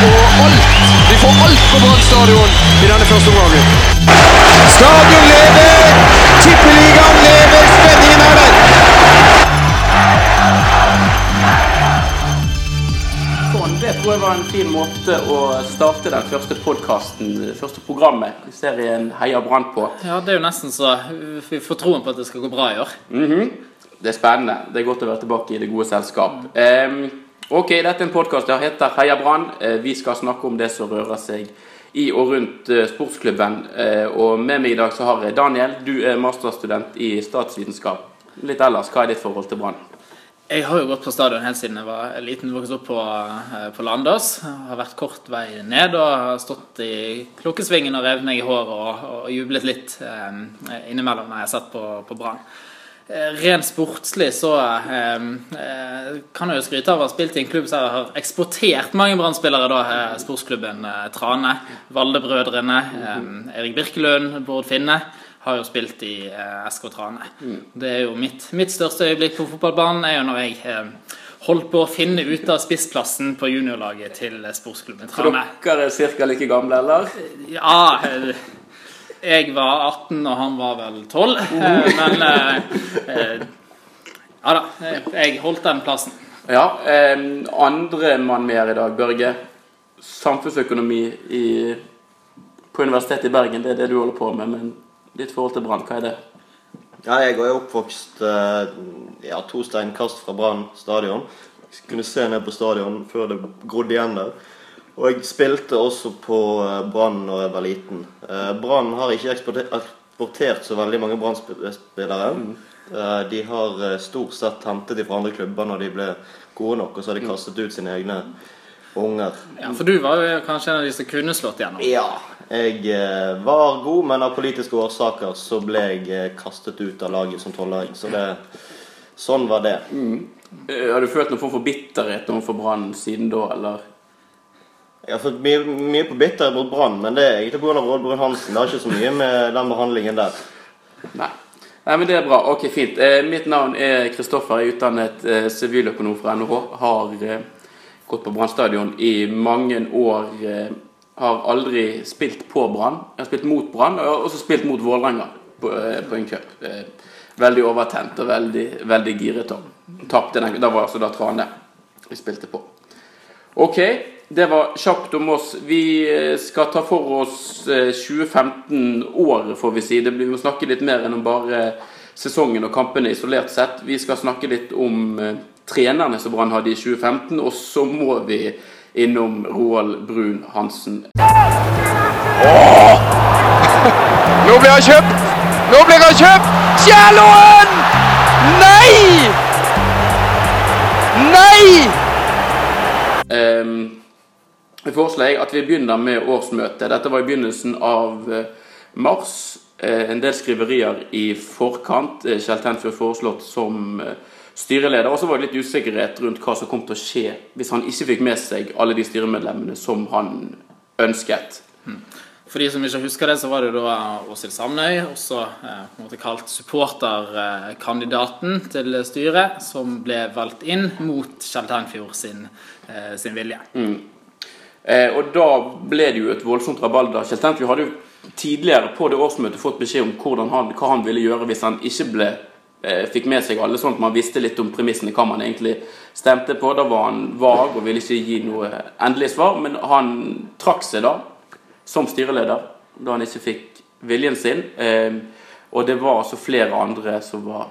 og alt. Vi får alt på Brann stadion i denne første omgangen. Stadion lever! Tippeligaen lever! Spenningen er der! Sånn, det tror jeg var en fin måte å starte den første podkasten, første programmet i serien Heia Brann på. Ja, det er jo nesten så vi får troen på at det skal gå bra i år. Det er spennende. Det er godt å være tilbake i det gode selskap. Ehm, ok, dette er en podkast der heter Heia Brann. Eh, vi skal snakke om det som rører seg i og rundt eh, sportsklubben. Eh, og med meg i dag så har jeg Daniel. Du er masterstudent i statsvitenskap. Litt ellers, hva er ditt forhold til Brann? Jeg har jo gått på stadion helt siden jeg var liten. vokst opp på, på Landås. Har vært kort vei ned og har stått i klokkesvingen og revet meg i håret og, og jublet litt innimellom når jeg sett på, på Brann. Eh, Rent sportslig så eh, eh, kan jeg jo skryte av å ha spilt i en klubb som har eksportert mange Brann-spillere. da, eh, Sportsklubben Trane, Valde-brødrene, eh, Erik Birkelund, Bård Finne har jo spilt i SK Trane. Det er jo mitt, mitt største øyeblikk på fotballbanen er jo når jeg eh, holdt på å finne ut av spissplassen på juniorlaget til sportsklubben Trane. dere er ca. like gamle, eller? Ja, jeg var 18, og han var vel 12. eh, Men eh, eh, ja da, jeg holdt den plassen. Ja. ehm, andre mann med her i dag, Børge. Samfunnsøkonomi i, på Universitetet i Bergen, det er det du holder på med. Men ditt forhold til Brann, hva er det? Ja, jeg er oppvokst eh, ja, to steinkast fra Brann stadion. Jeg kunne se ned på stadion før det grodde igjen der. Og jeg spilte også på eh, Brann da jeg var liten. Eh, Brann har ikke eksportert, så veldig mange Brann-spillere. Eh, de har stort sett hentet de fra andre klubber når de ble gode nok, og så har de kastet ut sine egne unger. Ja, For du var jo kanskje en av de som kunne slått igjennom? Ja, jeg var god, men av politiske årsaker så ble jeg kastet ut av laget som tolvåring. Så det, sånn var det. Mm. Har du følt noen form for bitterhet overfor Brann siden da, eller? Jeg har fått mye, mye på bitter mot Brann, men det er egentlig pga. Råd Brun Hansen. Det har ikke så mye med den behandlingen der. Nei. Nei, men det er bra. Ok, fint. Eh, mitt navn er Kristoffer. Jeg er utdannet eh, fra NHH. Har eh, gått på Brann stadion i mange år. Eh, har aldri spilt på Brann. Jeg har spilt mot Brann, og også spilt mot Vålerenga på, eh, på en cup. Eh, veldig overtent og veldig, veldig giret. Tapte den. Da var altså da Trane vi spilte på. Ok, det var kjapt om oss. Vi eh, skal ta for oss eh, 2015-året, får vi si. Det blir, vi må snakke litt mer enn om bare sesongen og kampene isolert sett. Vi skal snakke litt om eh, trenerne som Brann hadde i 2015, og så må vi innom Roald Brun Hansen. Nå blir han kjøpt! Nå blir han kjøpt! Kjælåen! Nei! Nei! Ehm, Jeg foreslår jeg at vi begynner med årsmøtet. Dette var i begynnelsen av eh, mars. Eh, En del skriverier i forkant. Eh, Kjell Tenfjord foreslått som styreleder. Og så var det litt usikkerhet rundt hva som kom til å skje hvis han ikke fikk med seg alle de styremedlemmene som han ønsket. For de som ikke husker det, så var det da Åshild Samnøy, også eh, kalt supporterkandidaten til styret, som ble valgt inn mot Kjell Tenfjord sin, eh, sin vilje. Eh, og da ble det jo et voldsomt rabalder. Kjell vi hadde jo tidligere på det årsmøtet fått beskjed om han, hva han ville gjøre hvis han ikke ble, eh, fikk med seg alle, sånn at man visste litt om premissene, hva man egentlig stemte på. Da var han vag og ville ikke gi noe endelig svar, men han trakk seg da som styreleder da han ikke fikk viljen sin. Eh, og det var altså flere andre som var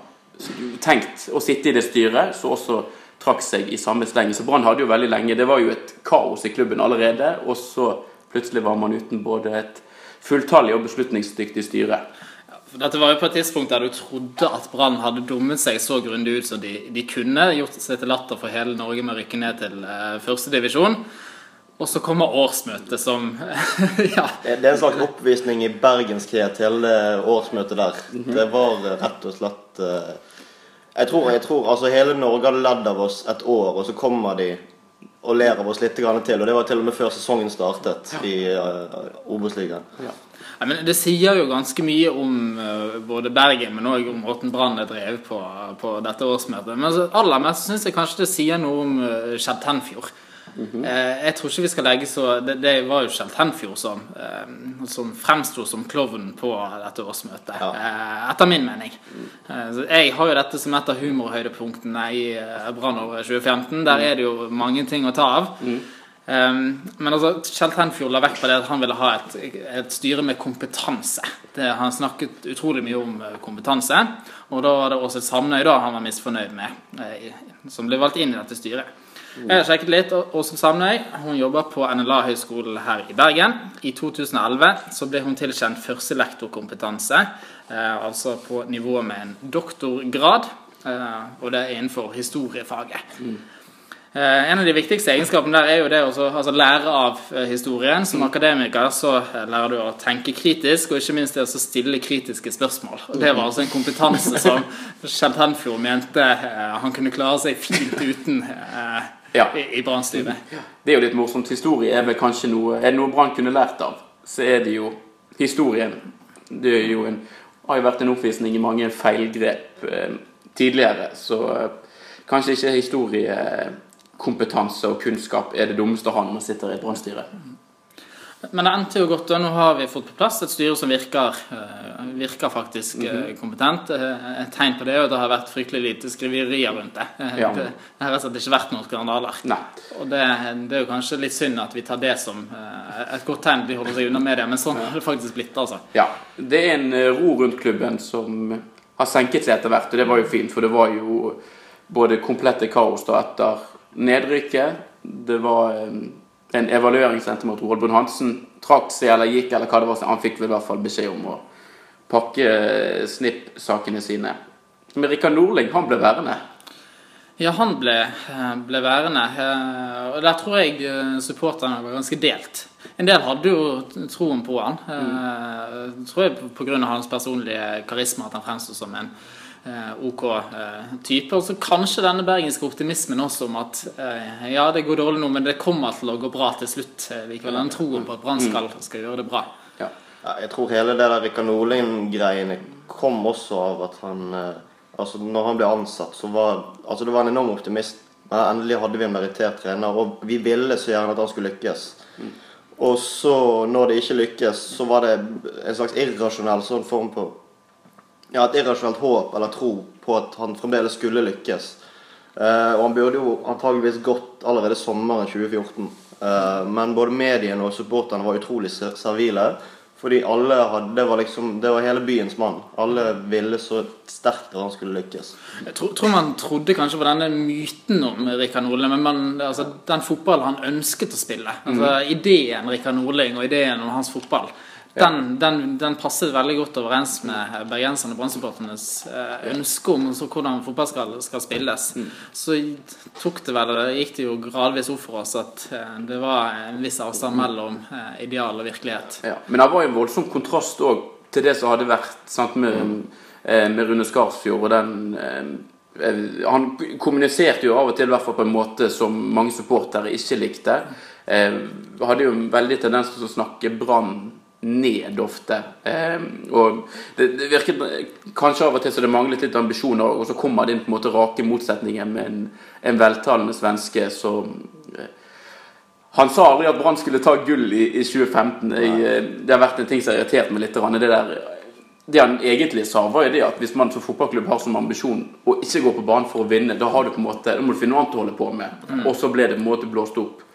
tenkt å sitte i det styret, så også trakk seg i samme sleng. Så Brann hadde jo veldig lenge Det var jo et kaos i klubben allerede, og så plutselig var man uten både et fulltallig og beslutningsdyktig styre. Dette var jo på et tidspunkt der du trodde at Brann hadde dummet seg så grundig ut som de, de kunne. Gjort seg til latter for hele Norge med å rykke ned til eh, førstedivisjon. Og så kommer årsmøtet som Ja. Det er en slags oppvisning i bergenskhet, hele årsmøtet der. Det var eh, rett og slett eh, Jeg tror, jeg tror altså hele Norge hadde ledd av oss et år, og så kommer de og ler av oss litt til. Og det var til og med før sesongen startet i uh, Obos-ligaen. Ja, men Det sier jo ganske mye om uh, både Bergen, men òg om måten Brann er drevet på, på dette årsmøtet. Men altså, aller mest syns jeg kanskje det sier noe om uh, Kjell Tenfjord. Eh, jeg tror ikke vi skal legge så Det, det var jo Kjell Tenfjord som, eh, som fremsto som klovnen på dette årsmøtet, Ja. eh, etter min mening. Jeg har jo dette som et av humorhøydepunktene i Brannåret 2015. Der er det jo mange ting å ta av. Um, men altså, Kjell Tenfjord la vekt på det at han ville ha et, et styre med kompetanse. Det, han snakket utrolig mye om kompetanse. Og da var det Åse Samnøy da han var misfornøyd med, som ble valgt inn i dette styret. Jeg har sjekket litt. Åse Samnøy hun jobber på NLA-høgskolen her i Bergen. I 2011 så ble hun tilkjent førstelektorkompetanse, eh, altså på nivå med en doktorgrad. Eh, og det er innenfor historiefaget. Eh, En av de viktigste egenskapene der er jo det å altså lære av eh, historien. Som akademiker så eh, lærer du å tenke kritisk, og ikke minst det å stille kritiske spørsmål. Og Det var altså en kompetanse som Kjell Tenfjord mente eh, han kunne klare seg fint uten eh, Ja. i, i Brannstyret. Det er jo litt morsomt. Historie er vel kanskje noe Er det noe Brann kunne lært av, så er det jo historien. Det er jo en, har jo vært en oppvisning i mange feilgrep eh, tidligere, så eh, kanskje ikke historiekompetanse og kunnskap er det dummeste å ha når man sitter i Brannstyret brannstyre. Men det endte jo godt, og nå har vi fått på plass et styre som virker, eh, virker faktisk eh, kompetent. Eh, Et tegn på det er at det har vært fryktelig lite skriverier rundt det. Ja. Det, det har rett og slett ikke vært noen skandaler. Og det, det er jo kanskje litt synd at vi tar det som et godt tegn. De holder seg unna media, men sånn har det faktisk blitt, altså. Ja. Det er en ro rundt klubben som har senket seg etter hvert, og det var jo fint, for det var jo både komplette kaos da etter nedrykket. Det var eh, en evalueringssenter mot Roald Brun Hansen. Trakk seg eller gikk, eller hva det var. Han fikk vel i hvert fall beskjed om å pakke snippsakene snipp-sakene sine. Men Rikard Norling, han ble værende. Ja, han ble, eh, ble værende. eh, Og der tror jeg eh, supporterne var ganske delt. En del hadde jo troen på han. Mm. Tror jeg pga. hans personlige karisma, at han fremsto som en eh, OK eh, type. Og så kanskje denne bergenske optimismen også om at eh, ja, det går dårlig nå, men det kommer til å gå bra til slutt eh, likevel. Den troen på at Brann skal, skal gjøre det bra. Ja. Ja, jeg tror hele det der Rikard Nordlien-greiene kom også av at han eh, Altså, når han ble ansatt, så var Altså, det var en enorm optimist. Men endelig hadde vi en merittert trener, og vi ville så gjerne at han skulle lykkes. Og så, når det ikke lykkes, så var det en slags irrasjonell sånn form på Ja, et irrasjonelt håp eller tro på at han fremdeles skulle lykkes. Uh, og han burde jo antageligvis gått allerede sommeren 2014. Uh, men både mediene og supporterne var utrolig servile. Fordi alle hadde Det var liksom Det var hele byens mann. Alle ville så sterkt at han skulle lykkes. Jeg tror, tror man trodde kanskje på denne myten om Rikard Nordling, men man, altså, den fotballen han ønsket å spille altså, Ideen Rikard Nordling og ideen om hans fotball den, den, den passet veldig godt overens med bergenserne og brannsupporternes eh, ønske om hvordan fotball skal, skal spilles. Så tok det vel, gikk det jo gradvis opp for oss at eh, det var en viss avstand mellom eh, ideal og virkelighet. Ja, men det var en voldsom kontrast òg til det som hadde vært sant, med, eh, med Rune Skarsfjord. og den Han kommuniserte jo av og til i hvert fall på en måte som mange supportere ikke likte. Eh, hadde jo en veldig tendens til å snakke Brann ned ofte. Eh, og det, det virket kanskje av og til så det manglet litt ambisjoner, og så kommer det inn på en måte rake motsetninger med en, en veltalende svenske som eh, han sa aldri at Brann skulle ta gull i, i 2015. Jeg, eh, det har vært en ting som har irritert meg litt. Det, der, det han egentlig sa, var jo det at hvis man som fotballklubb har som ambisjon å ikke gå på banen for å vinne, da, har du måte, da må du finne noe annet å holde på med. Og så ble det på en måte blåst opp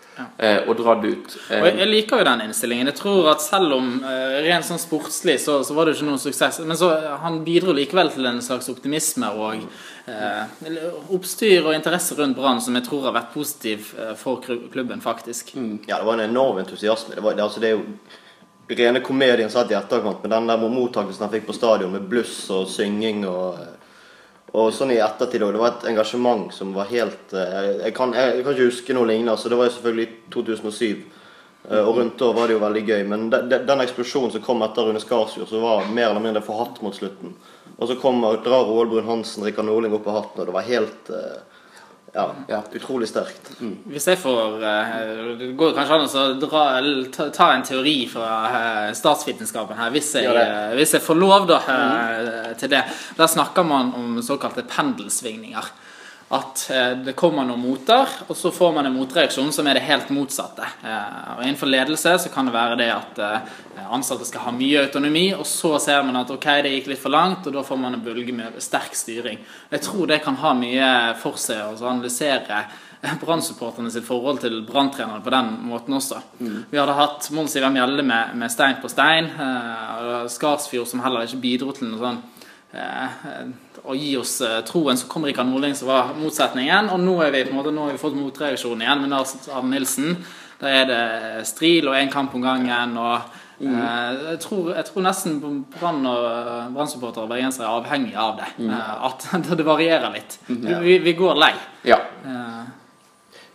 og dratt ut. Og jeg, Eh, liker jo den innstillingen. Jeg tror at selv om eh, rent sånn sportslig så, så var det ikke noen suksess, men så eh, han bidro likevel til en slags optimisme og eh, oppstyr og interesse rundt Brann som jeg tror har vært positiv eh, for klubben, faktisk. Ja, det var en enorm entusiasme. Det, var, det, altså, det er jo rene komedien satt i etterkant, med den der mottakelsen han fikk på stadion med bluss og synging og og sånn i ettertid òg. Det var et engasjement som var helt eh, Jeg kan, jeg, kan ikke huske noe lignende. Så Det var jo selvfølgelig 2007. Eh, Og rundt da var det jo veldig gøy. Men de, de, den eksplosjonen som kom etter Rune Skarsfjord, som var mer eller mindre forhatt mot slutten Og så kommer, drar Roald Brun Hansen Rikard Norling opp av hatten, og det var helt eh, ja, Ja. utrolig sterkt. Hvis jeg får eh, Det går kanskje an å dra, ta, ta en teori fra eh, statsvitenskapen her, hvis jeg, eh, hvis jeg får lov da, mm. til det. Der snakker man om såkalte pendelsvingninger. At eh, det kommer noen moter, og så får man en motreaksjon som er det helt motsatte. Eh, og Innenfor ledelse så kan det være det at eh, ansatte skal ha mye autonomi, og så ser man at ok, det gikk litt for langt, og da får man en bølge med sterk styring. Jeg tror det kan ha mye for seg å analysere Brann-supporterne sitt forhold til Brann-trenerne på den måten også. Vi hadde hatt Mons Ivar Mjelde med, med stein på stein, og Skarsfjord som heller ikke bidro til noe sånn å gi oss eh, troen, så kommer ikke han Nordling, som var motsetningen. Og nå, er vi, på en måte, nå har vi fått motreaksjonen igjen med Arne Nilsen. Da er det stril og én kamp om gangen. og Mm. jeg, tror, jeg tror nesten Brann og eh, Brann-supportere og bergensere er avhengige av det. Mm. at det varierer litt. Vi, vi går lei. Ja. Uh,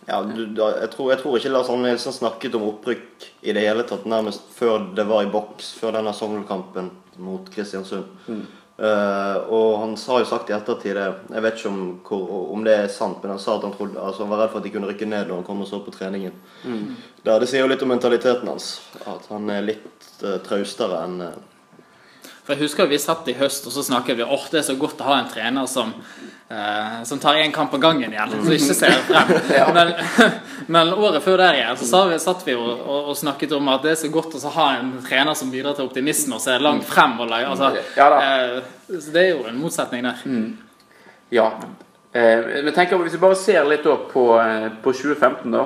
Ja, du, da, jeg, tror, jeg tror ikke Lars Arne Nilsen snakket om opprykk i det hele tatt, nærmest før det var i boks, før denne Sogndal-kampen mot Kristiansund. Eh, og han sa jo sagt i ettertid det Jeg vet ikke om, hvor, om det er sant, men han sa at han, trodde, altså han var redd for at de kunne rykke ned når han kom og så på treningen. Det, det sier jo litt om mentaliteten hans. At han er litt uh, traustere enn eh, For jeg husker vi satt i høst og så snakket vi åh, det er så godt å ha en trener som, eh, som tar én kamp av gangen igjen, så ikke ser frem. Men, men året før der igjen så vi, satt vi og, og, snakket om at det er så godt å ha en trener som bidrar til optimisme og ser langt frem. Og, altså, eh, så det er jo en motsetning der. Ja. Eh, men tenker, Hvis vi bare ser litt på, eh, på 2015, da.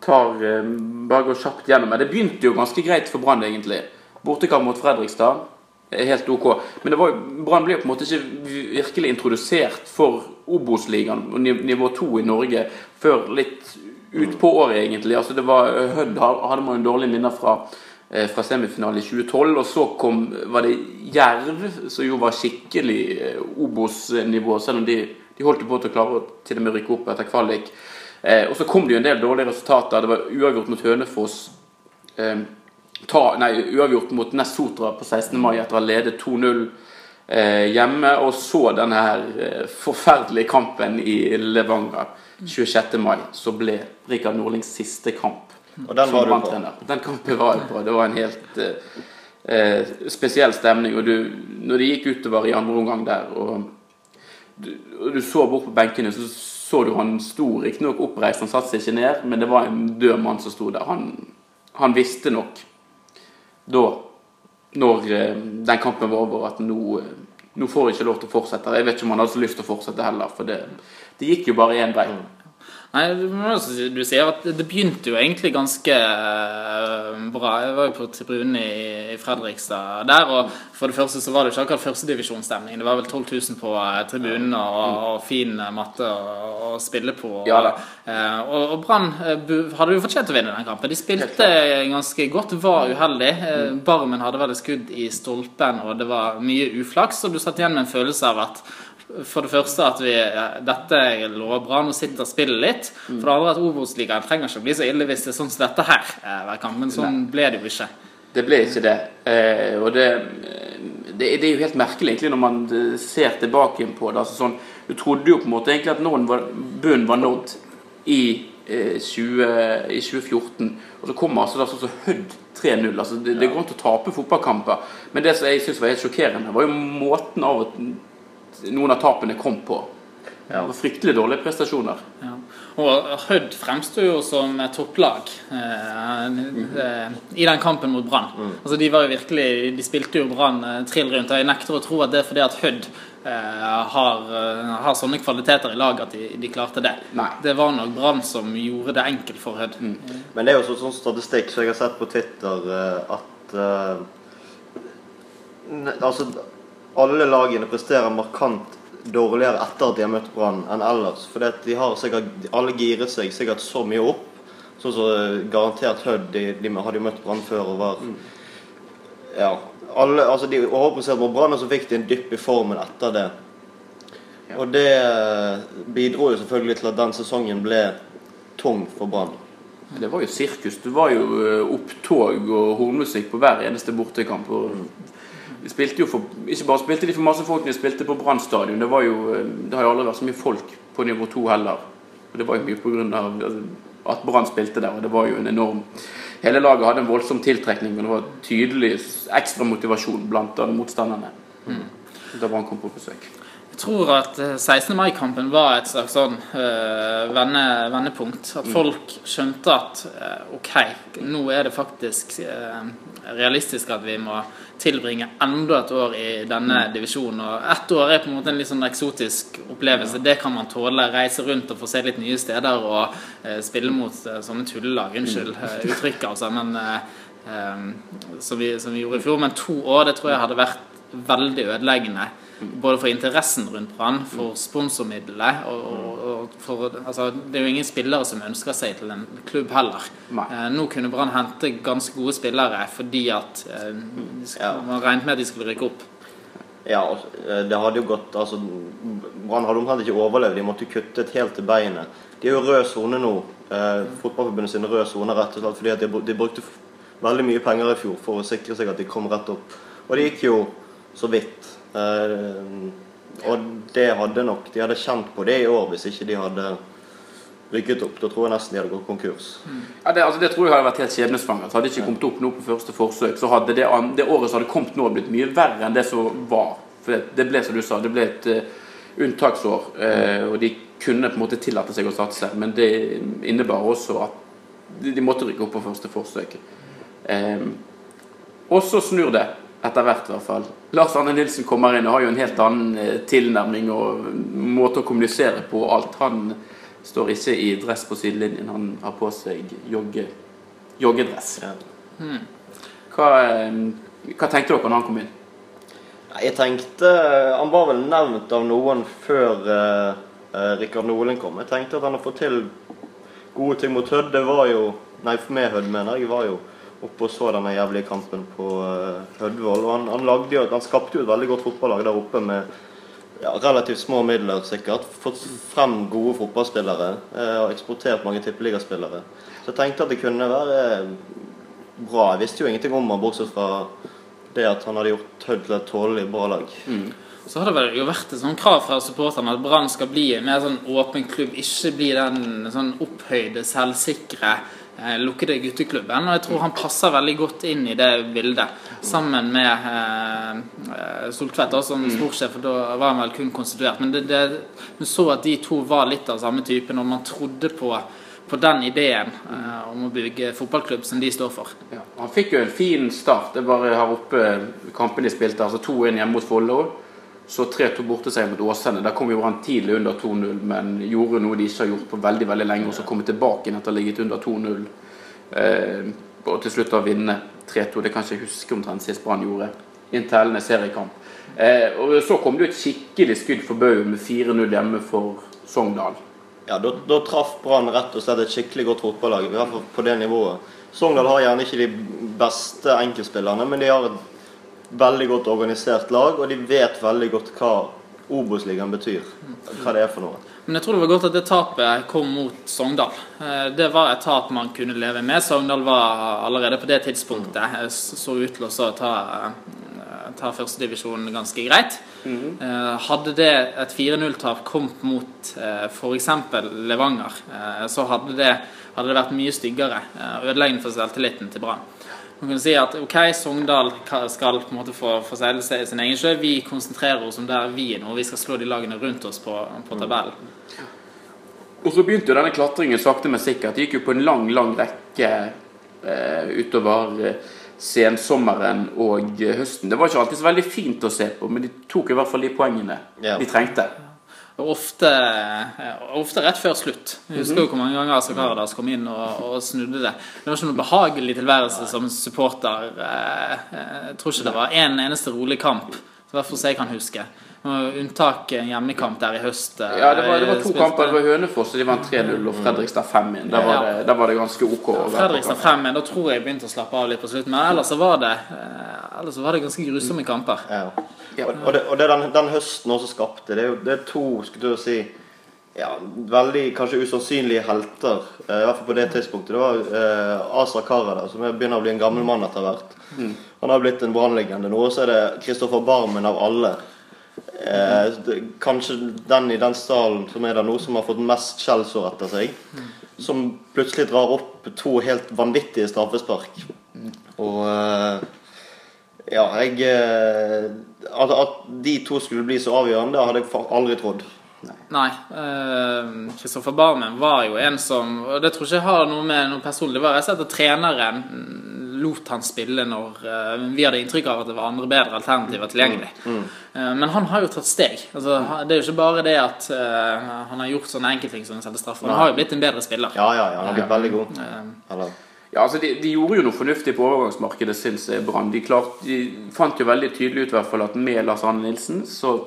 Tar, eh, bare går kjapt gjennom det. Det begynte jo ganske greit for Brann, egentlig. Bortekamp mot Fredrikstad. er Helt ok. Men Brann ble jo på en måte ikke virkelig introdusert for Obos-ligaen, nivå 2 i Norge, før litt utpå året, egentlig. Altså det var Hødd hadde man jo dårlige minner fra eh, fra semifinalen i 2012, og så kom var det Jerv, som jo var skikkelig eh, Obos-nivå, selv om de, de holdt på til å klare å til og med rykke opp etter kvalik. Eh, og så kom det jo en del dårlige resultater. Det var uavgjort mot Hønefoss. Eh, ta, nei, uavgjort mot Nessotra på 16. mai etter å ha ledet 2-0 eh, hjemme. Og så denne her eh, forferdelige kampen i Levanger 26. mai. Så ble Rikard Nordlings siste kamp Og den var du på. Den kampen var jeg på. Det var en helt eh, eh, spesiell stemning. Og du, når det gikk utover i andre omgang der, og du, og du så bort på benkene, så så du han sto riktignok oppreist, han satte seg ikke ned, men det var en død mann som sto der. Han, han visste nok da, når eh, den kampen var over, at nå, eh, nå får jeg ikke lov til å fortsette. Jeg vet ikke om han hadde så lyst til å fortsette heller, for det, det gikk jo bare én vei. Nei, du sier at det begynte jo egentlig ganske eh, bra. Jeg var jo på tribunen i, Fredrikstad der, og for det første så var det ikke akkurat førstedivisjonsstemning. Det var vel 12 000 på eh, tribunen og, og fin eh, matte å, spille på. Ja. Eh, og og Brann hadde jo fortjent å vinne den kampen. De spilte ganske godt, var uheldig. Eh, Barmen hadde vel et skudd i stolpen, og det var mye uflaks. Og du satt igjen med en følelse av at for det første at vi, dette lover bra, nå sitter spillet litt. For det andre at Obos-ligaen trenger ikke å bli så ille hvis det er sånn som dette her eh, hver kamp. Men sånn ble det jo ikke. Det ble ikke det. Eh, og det, det, det er jo helt merkelig egentlig når man eh, ser tilbake på det. Altså sånn, du trodde jo på en måte egentlig at noen var, bunnen var nådd i, eh, 20, i 2014. Og så kommer altså da sånn som Hødd 3-0. Altså det, det går an å tape fotballkamper. Men det som jeg syns var helt sjokkerende, var jo måten av at noen av tapene kom på. Det var fryktelig dårlige prestasjoner. Ja. Og Hødd fremsto jo som et topplag eh, i den kampen mot Brann. Altså De var jo virkelig De spilte jo Brann eh, trill rundt. Og jeg nekter å tro at det er fordi at Hødd eh, har, eh, har sånne kvaliteter i laget at de, de klarte det. Nei. Det var nok Brann som gjorde det enkelt for Hødd. Men det er jo så, sånn statistikk som jeg har sett på Twitter, eh, at eh, ne- Altså, alle lagene presterer markant dårligere etter at de har møtt Brann enn ellers. For de har sikkert Alle giret seg sikkert så mye opp. Sånn som garantert Hødd. De, de hadde jo møtt Brann før og var Ja. Alle, altså de overpresterte mot Brann, og så fikk de en dypp i formen etter det. Og det eh, bidro jo selvfølgelig til at den sesongen ble tung for Brann. Det var jo sirkus. Det var jo eh, opptog og hornmusikk på hver eneste bortekamp. Og de spilte jo for, ikke bare spilte de for masse folk, de spilte på Brann stadion. Det, var jo, eh, det har jo aldri vært så mye folk på nivå to heller. Og det var jo mye pga. at Brann spilte der. Og det var jo en enorm Hele laget hadde en voldsom tiltrekning, men det var tydelig ekstra motivasjon blant motstanderne da Brann kom på besøk. Jeg tror at eh, 16. mai-kampen var et slags sånn øh, vende, vendepunkt. At folk skjønte at øh, ok, nå er det faktisk eh, realistisk at vi må tilbringe enda et år i denne divisjonen. Og ett år er på en måte en litt sånn eksotisk opplevelse. Det kan man tåle. Reise rundt og få se litt nye steder og eh, spille mot eh, sånne tullelag. Unnskyld eh, uttrykket, altså. Men eh, eh, som, vi, som vi gjorde i fjor. Men to år, det tror jeg hadde vært veldig ødeleggende. Både for interessen rundt Brann, for sponsormiddelet og, og, og for altså, Det er jo ingen spillere som ønsker seg til en klubb heller. Eh, nå kunne Brann hente ganske gode spillere fordi at eh, Ja. man regnet med at de skulle rykke opp. Ja, eh, det hadde jo gått altså, Brann hadde omtrent ikke overlevd. De måtte kutte helt til beinet. De er jo rød sone nå. Eh, Fotballforbundet sin rød sone rett og slett fordi de, de brukte veldig mye penger i fjor for å sikre seg at de kom rett opp. Og det gikk jo så vidt. Eh, og det hadde nok De hadde kjent på det i år hvis ikke de hadde rykket opp. Da tror jeg nesten de hadde gått konkurs. Ja, det, altså, det tror jeg hadde vært helt skjebnesvangert. Hadde de ikke kommet opp nå på første forsøk, så hadde det, det året som hadde kommet nå, blitt mye verre enn det som var. For det, det ble, som du sa, det ble et uh, unntaksår. Uh, og de kunne på en måte tillate seg å satse, men det innebar også at de, måtte rykke opp på første forsøk. Eh, og så snur det, etter hvert i hvert fall. Lars Arne Nilsen kommer inn og har jo en helt annen eh, tilnærming og måte å kommunisere på. og Alt han står ikke i dress på sidelinjen, han har på seg jogge, joggedress. Ja. Hva, eh, hva tenkte dere når han kom inn? Jeg tenkte Han var vel nevnt av noen før uh, Rikard Nolen kom. Jeg tenkte at han har fått til gode ting mot Hødd. Det var jo Nei, for meg Hødd, mener. Jeg var jo oppe og så denne jævlige kampen på Hødvold. Hødvoll. Og han, han, han skapte jo et veldig godt fotballag der oppe med ja, relativt små midler, sikkert. Fått frem gode fotballspillere. eh, og eksportert mange tippeligaspillere. Så jeg tenkte at det kunne være bra. Jeg visste jo ingenting om han, bortsett fra det at han hadde gjort Hødd til et tålelig bra lag. Så har det vel jo vært et sånn krav fra supporterne at Brann skal bli en mer sånn åpen klubb, ikke bli den sånn opphøyde, selvsikre, eh, lukkede gutteklubben. Og jeg tror han passer veldig godt inn i det bildet, sammen med eh, eh, Soltvedt som sportssjef, for da var han vel kun konstituert. Men det, det, du så at de to var litt av samme type når man trodde på på den ideen eh, om å bygge fotballklubb som de står for. Ja, han fikk jo en fin start. Det bare her oppe kampen de spilte. altså 2-1 hjemme mot Follo. Så 3-2 borteseier mot Åsane. Der kom jo Brann tidlig under 2-0, men gjorde noe de ikke har gjort på veldig veldig lenge. Og så komme tilbake igjen etter å ha ligget under 2-0. Eh, og til slutt å vinne 3-2. Det kan jeg ikke huske omtrent sist Brann gjorde. Inntil seriekamp. Eh, og så kom det jo et skikkelig skudd for baugen med 4-0 hjemme for Sogndal. Ja, Da, da traff Brann rett og slett et skikkelig godt fotballag. I hvert fall på det nivået. Sogndal har gjerne ikke de beste enkeltspillerne, men de har et veldig godt organisert lag, og de vet veldig godt hva Obos-ligaen betyr. Hva det er for noe. Men jeg tror det var godt at det tapet kom mot Sogndal. Eh, Det var et tap man kunne leve med. Sogndal var allerede på det tidspunktet eh, så ut til å ta, eh, ta førstedivisjon ganske greit. Eh, Hadde det et 4-0-tap kommet mot eh, f.eks. Levanger, eh, så hadde det, hadde det vært mye styggere. eh, Ødeleggende for selvtilliten til Brann. Man kan si at ok, Sogndal skal på en måte få, få seile seg sin egen sjø. Vi konsentrerer oss om der vi er nå. Vi skal slå de lagene rundt oss på, på tabellen. Og så begynte jo denne klatringen sakte, men sikkert. Det gikk jo på en lang, lang rekke eh, utover eh, sensommeren og eh, høsten. Det var ikke alltid så veldig fint å se på, men de tok i hvert fall de poengene Ja. de trengte. Og ofte, eh, ofte rett før slutt. Jeg husker jo hvor mange ganger Asa Karadas kom inn og, og snudde det. Det var ikke noe behagelig tilværelse som supporter. Eh, eh, Jeg tror ikke det var en eneste rolig kamp. I hvert fall jeg kan huske. Det var Unntak en hjemmekamp der i høst. eh, Ja, det var, det var to spilte- kamper. Det var Hønefoss, og de vant 3-0, og Fredrikstad 5-1. Der, var det- der var det ganske OK. Ja, Fredrikstad 5-1, da tror jeg begynte å slappe av litt på slutten. Men ellers så var det, eh, ellers så var det ganske grusomme kamper. Ja. Ja. Og, det, og det den, den høsten også skapte, det er jo det er to skulle du si, ja, veldig kanskje usannsynlige helter, eh, i hvert fall på det tidspunktet. Det var eh, Asa Karada, som er- begynner å bli en gammel mann etter hvert. Han har blitt en brannlegende nå. Og så er det Kristoffer Barmen av alle. Eh, kanskje den i den stallen som er der nå, som har fått mest skjellsår etter seg. Som plutselig drar opp to helt vanvittige straffespark. Og eh, ja, jeg eh, at, at de to skulle bli så avgjørende, hadde jeg aldri trodd. Nei. Kristoffer Barmen var jo en som Og det tror ikke jeg har noe med noe personlig var rett og slett at treneren lot han spille når uh, vi hadde inntrykk av at det var andre bedre alternativer tilgjengelig. Eh, men han har jo tatt steg. Altså, det er jo ikke bare det at uh, han har gjort sånne enkeltting som å sette straffer. Han har jo blitt en bedre spiller. Ja, ja, ja, han har blitt veldig god. Eller, Ja, altså de, de gjorde jo noe fornuftig på overgangsmarkedet, syns jeg, Brann. De, de fant jo veldig tydelig ut hvert fall at med Lars Arne Nilsen så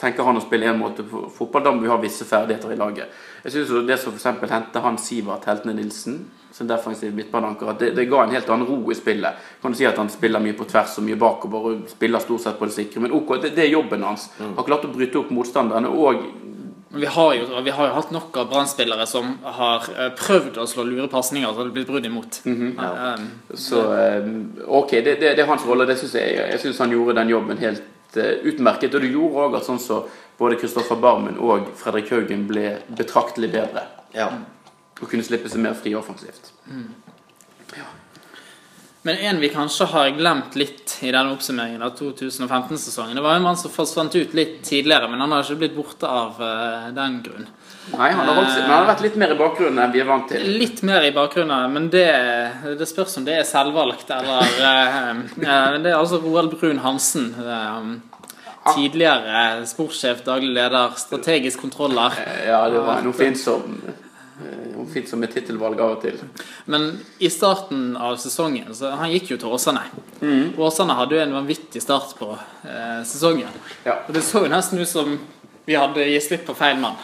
tenker han å spille en måte på fotball. Da må vi ha visse ferdigheter i laget. Jeg synes Det som f.eks. hendte han Sivert Heltene Nilsen som defensive midtbaneanker, at det, det ga en helt annen ro i spillet. Kan du si at han spiller mye på tvers og mye bakover og spiller stort sett på det sikre, men ok, det, det er jobben hans. Han har klart å bryte opp motstanderne og vi har, jo, vi har jo hatt nok av Brann-spillere som har eh, prøvd å slå lure pasninger, så det har blitt brudd imot. Eh, Så eh, ok, det, det, det er hans rolle. Det synes jeg jeg synes han gjorde den jobben helt eh, utmerket. Og det gjorde òg at sånn så både Kristoffer Barmen og Fredrik Haugen ble betraktelig bedre. ja. Og kunne slippe seg mer fri offensivt. Men en vi kanskje har glemt litt i denne oppsummeringen av 2015-sesongen, det var en mann som forsvant ut litt tidligere, men han har ikke blitt borte av uh, den grunn. Nei, han har, holdt men han har vært litt mer i bakgrunnen enn vi er vant til. Litt mer i bakgrunnen, men det, det spørs om det er selvvalgt, eller uh, Det er altså Roald Brun Hansen. Uh, tidligere sportssjef, daglig leder, strategisk kontroller. Ja, det var noe fint som eh, fint som et tittelvalg av og til. Men i starten av sesongen så Han gikk jo til Åsane. Åsane hadde jo en vanvittig start på eh, sesongen. Ja. Og det så jo nesten ut som vi hadde gitt slipp på feil mann.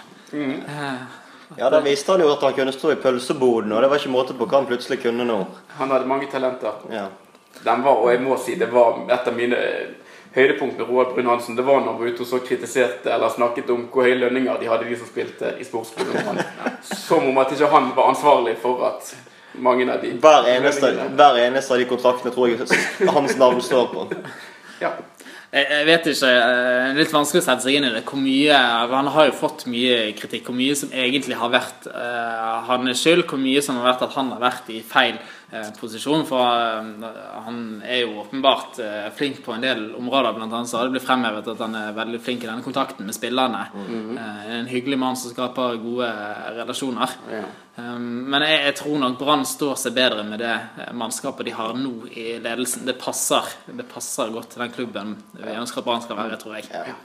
ja, da viste han jo at han kunne stå i pølseboden, og det var ikke måte på hva han plutselig kunne nå. Han hadde mange talenter. Ja. Den var, og jeg må si, det var et av mine høydepunkt med Roald Brun Hansen. Det var når han var ute og så kritiserte eller snakket om hvor høye lønninger de hadde, de som spilte i sportsskolen. Som om at ikke han var ansvarlig for at mange av de Hver eneste, hver eneste av de kontraktene tror jeg hans navn står på. Ja. Jeg, vet ikke, eh, Litt vanskelig å sette seg inn i det. Hvor mye, Han har jo fått mye kritikk. Hvor mye som egentlig har vært uh, hans skyld. Hvor mye som har vært at han har vært i feil posisjon. For eh, han er jo åpenbart eh, flink på en del områder. Blant annet så har det blitt fremhevet at han er veldig flink i denne kontakten med spillerne. Eh, en hyggelig mann som skaper gode eh, relasjoner. Ja. Um, Men jeg, jeg tror nok Brann står seg bedre med det eh, mannskapet de har nå i ledelsen. Det passer, det passer godt til den klubben vi ønsker at Brann skal være, tror jeg. Ja,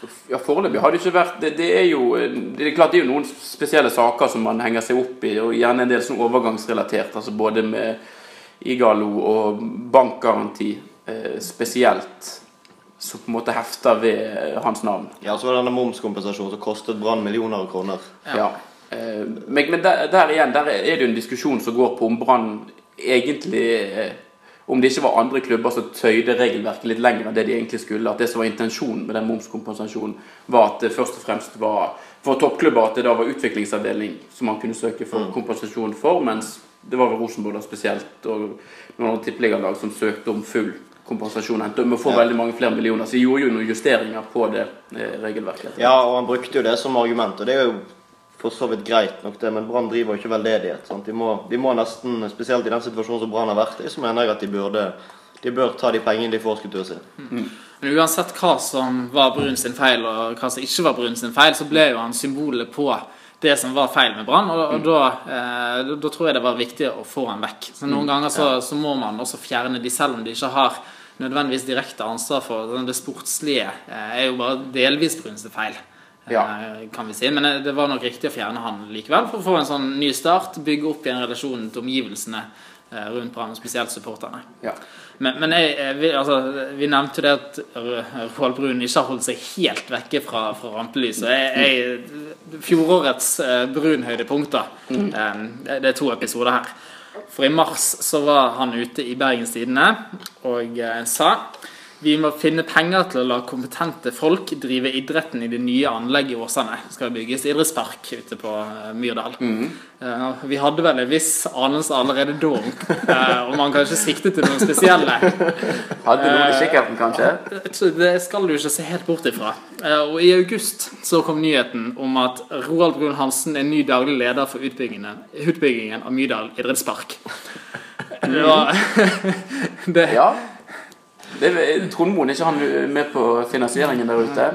Foreløpig har det ikke vært det, det er jo det er klart det er jo noen spesielle saker som man henger seg opp i, og gjerne en del sånn overgangsrelatert. altså Både med Igalo og bankgaranti eh, spesielt, som på en måte hefter ved hans navn. Ja, så var det denne momskompensasjonen som kostet Brann millioner av kroner. Ja. Eh, Men, men der, der igjen der er det jo en diskusjon som går på om Brann egentlig eh, Om det ikke var andre klubber som tøyde regelverket litt lenger enn det de egentlig skulle. At det som var intensjonen med den momskompensasjonen, var at det først og fremst var for toppklubber at det da var utviklingsavdeling som man kunne søke for kompensasjon for, mens det var vel Rosenborg da spesielt og noen tippeligalag som søkte om full kompensasjon. Endte med å få veldig mange flere millioner. Så de gjorde jo noen justeringer på det eh, regelverket. Ja, og han brukte jo det som argument, og det er jo for så vidt greit nok det, men Brann driver jo ikke veldedighet. De, må, de må nesten, spesielt i den situasjonen som Brann har vært i, så mener jeg at de burde de bør ta de pengene de får, skulle sin. til. Men uansett hva som var Brun sin feil, og hva som ikke var Brun sin feil, så ble jo han symbolet på det som var feil med Brann. Og, og da, eh, da, tror jeg det var viktig å få han vekk. Så Noen ganger så, så må man også fjerne de, selv om de ikke har nødvendigvis direkte ansvar for det sportslige. Eh, er jo bare delvis Brun sin feil. Eh, Ja. kan vi si. Men eh, det var nok riktig å fjerne han likevel, for å få en sånn ny start. Bygge opp igjen relasjonen til omgivelsene eh, rundt Brann, spesielt supporterne. Ja. Men, men jeg, vi, altså, vi nevnte jo det at Roald Brun ikke har holdt seg helt vekke fra, fra rampelyset. Jeg, jeg, fjorårets eh, Brun-høydepunkter eh, det, det er to episoder her. For i mars så var han ute i Bergens Tidende og eh, sa vi må finne penger til å la kompetente folk drive idretten i det nye anlegget i Åsane. Det skal bygges idrettspark ute på Myrdal. Myrdal. Uh, vi hadde vel en viss anelse allerede da uh, eh, om man kanskje siktet til noen spesielle. Hadde noe i kikkerten, kanskje? Det skal du ikke se helt bort ifra. Uh, Og I august så kom nyheten om at Roald Brun Hansen er ny daglig leder for utbyggingen, utbyggingen av Myrdal idrettspark. Det var det, Ja. Det er, Trond Moen, er ikke han med på finansieringen der ute?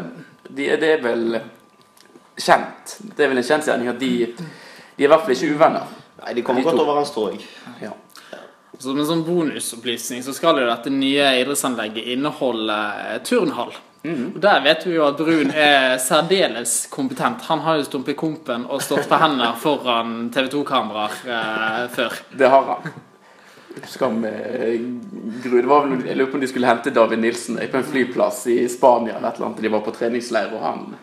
De, det er vel kjent. Det er vel en kjensgjerning at de, de er i hvert fall ikke uvenner. Nei, de kommer De godt overens, tror jeg. Ja. Som en sånn bonusopplysning så skal jo dette nye idrettsanlegget inneholde turnhall. Mm. Og Der vet vi jo at Brun er særdeles kompetent. Han har jo stumpet kompen og stått på hender foran TV 2-kameraer eh, før. Det har han. Husker med Gru, det var vel, Jeg lurer på om de skulle hente David Nilsen på en flyplass i Spania. eller et eller annet. De var på treningsleir, og han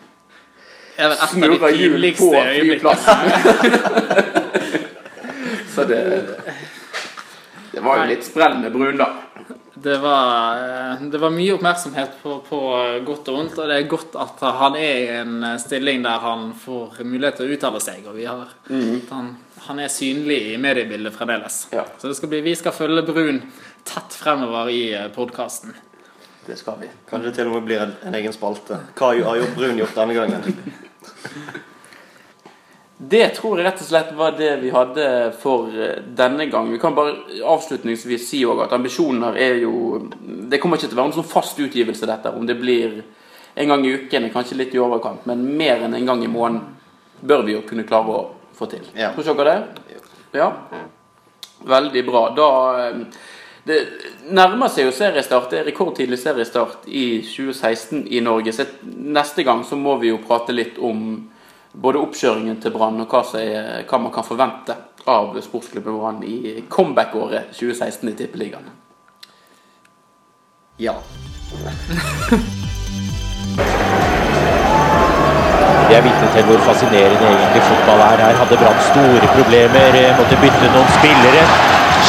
snurra hjul på flyplassen. Så det Det var jo litt sprell med Brun, da. Det var, eh, det var mye oppmerksomhet på, på godt og vondt, og det er godt at han er i en stilling der han får mulighet til å uttale seg. Og vi har, han, han er synlig i mediebildet fremdeles. Ja. Så det skal bli, vi skal følge Brun tett fremover i podkasten. Det skal vi. Kanskje det til og med blir en, en egen spalte. Hva har gjort Brun gjort denne gangen? Det tror jeg rett og slett var det vi hadde for eh, denne gang. Vi kan bare avslutningsvis si at ambisjonen her er jo Det kommer ikke til å være en sånn fast utgivelse, dette. Om det blir en gang i uken, kanskje litt i overkant, men mer enn en gang i måneden bør vi jo kunne klare å få til. Ja. Tror dere det? Ja. Veldig bra. Da eh, Det nærmer seg jo seriestart. Det er rekordtidlig seriestart i 2016 i Norge. Så neste gang så må vi jo prate litt om både oppkjøringen til Brann og hva, er, hva man kan forvente av sportsklubben Brann i comeback-året 2016 i Tippeligaen. Ja. Vi er vitne til hvor fascinerende egentlig fotball er. Her hadde Brann store problemer, eh, måtte bytte noen spillere.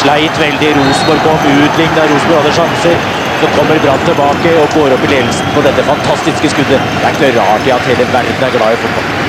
Sleit veldig. Rosenborg kom, utligna. Rosenborg hadde sjanser. Så kommer Brann tilbake og går opp i ledelsen på dette fantastiske skuddet. Det er ikke noe rart i at hele verden er glad i fotball.